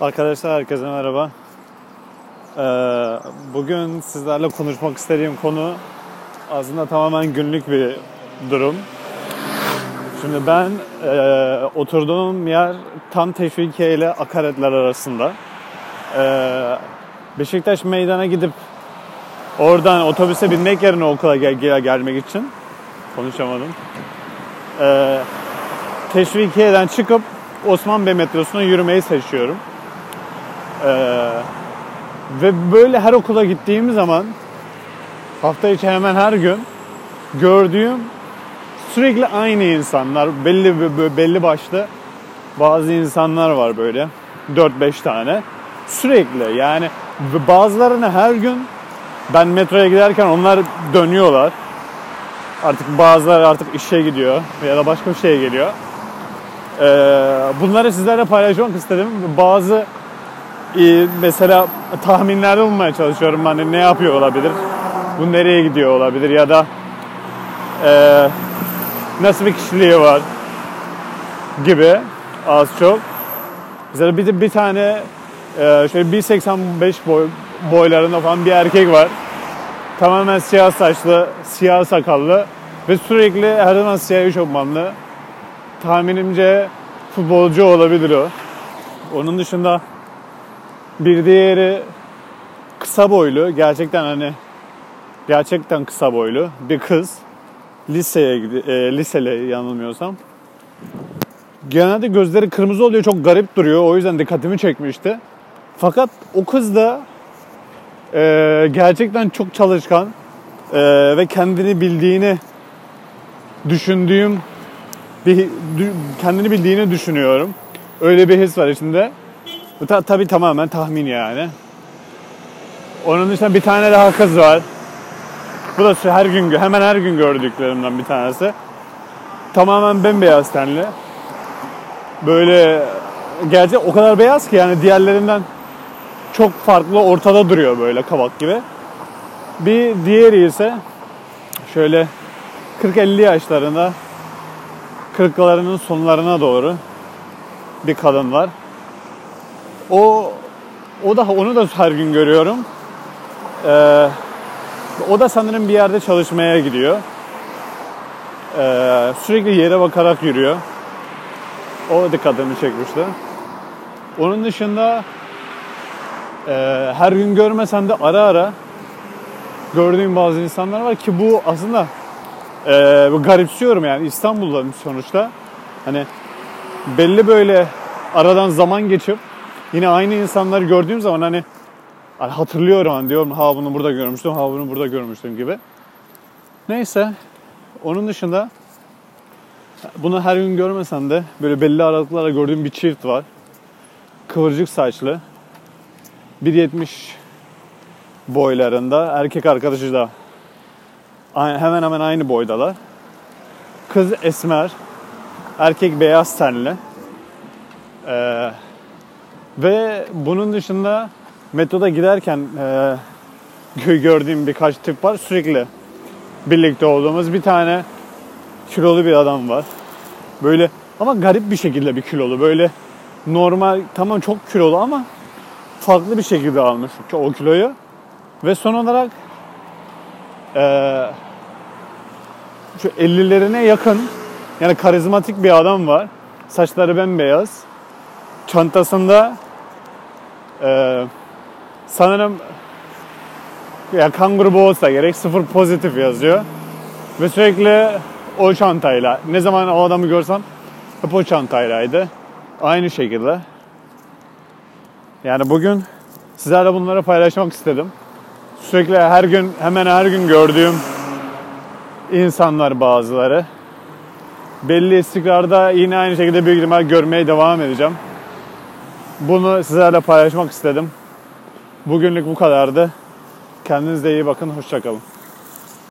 Arkadaşlar herkese merhaba. Ee, bugün sizlerle konuşmak istediğim konu aslında tamamen günlük bir durum. Şimdi ben e, oturduğum yer tam Teşvikiye ile Akaretler arasında. Ee, Beşiktaş meydana gidip oradan otobüse binmek yerine okula gel- gel- gelmek için konuşamadım. Ee, Teşvikiye'den çıkıp Osman Bey metrosuna yürümeyi seçiyorum. Ee, ve böyle her okula gittiğim zaman hafta içi hemen her gün gördüğüm sürekli aynı insanlar belli belli başlı bazı insanlar var böyle 4-5 tane. Sürekli yani bazılarını her gün ben metroya giderken onlar dönüyorlar. Artık bazıları artık işe gidiyor ya da başka bir şeye geliyor. Ee, bunları sizlerle paylaşmak istedim. Bazı e, mesela tahminlerde bulmaya çalışıyorum hani ne yapıyor olabilir bu nereye gidiyor olabilir ya da e, nasıl bir kişiliği var gibi az çok. Mesela bir, bir tane e, şöyle 1.85 boy, boylarında falan bir erkek var. Tamamen siyah saçlı, siyah sakallı ve sürekli her zaman siyah eşofmanlı. Tahminimce futbolcu olabilir o. Onun dışında bir diğeri kısa boylu, gerçekten hani gerçekten kısa boylu bir kız. Liseye e, liseli yanılmıyorsam. Genelde gözleri kırmızı oluyor, çok garip duruyor. O yüzden dikkatimi çekmişti. Fakat o kız da e, gerçekten çok çalışkan e, ve kendini bildiğini düşündüğüm bir kendini bildiğini düşünüyorum. Öyle bir his var içinde. Bu ta, tabii tamamen tahmin yani. Onun dışında bir tane daha kız var. Bu da her gün hemen her gün gördüklerimden bir tanesi. Tamamen bembeyaz tenli. Böyle gerçi o kadar beyaz ki yani diğerlerinden çok farklı ortada duruyor böyle kabak gibi. Bir diğeri ise şöyle 40-50 yaşlarında kırklarının sonlarına doğru bir kadın var. O o da onu da her gün görüyorum. Ee, o da sanırım bir yerde çalışmaya gidiyor. Ee, sürekli yere bakarak yürüyor. O dikkatimi çekmişti. Onun dışında e, her gün görmesem de ara ara gördüğüm bazı insanlar var ki bu aslında e, garipsiyorum yani İstanbul'da sonuçta. Hani belli böyle aradan zaman geçip yine aynı insanları gördüğüm zaman hani hatırlıyorum hani diyorum ha bunu burada görmüştüm ha bunu burada görmüştüm gibi. Neyse onun dışında bunu her gün görmesem de böyle belli aralıklarla gördüğüm bir çift var. Kıvırcık saçlı. 1.70 boylarında. Erkek arkadaşı da hemen hemen aynı boydalar. Kız esmer. Erkek beyaz tenli. Ee, ve bunun dışında metroda giderken e, gö- gördüğüm birkaç tip var. Sürekli birlikte olduğumuz bir tane kilolu bir adam var. Böyle ama garip bir şekilde bir kilolu. Böyle normal tamam çok kilolu ama farklı bir şekilde almış o kiloyu. Ve son olarak eee şu 50'lerine yakın yani karizmatik bir adam var. Saçları bembeyaz. Çantasında eee sanırım ya kan grubu olsa gerek sıfır pozitif yazıyor. Ve sürekli o çantayla. Ne zaman o adamı görsem hep o çantaylaydı. Aynı şekilde. Yani bugün sizlerle bunları paylaşmak istedim. Sürekli her gün hemen her gün gördüğüm insanlar bazıları. Belli istikrarda yine aynı şekilde büyük ihtimal görmeye devam edeceğim. Bunu sizlerle paylaşmak istedim. Bugünlük bu kadardı. Kendinize iyi bakın. Hoşçakalın.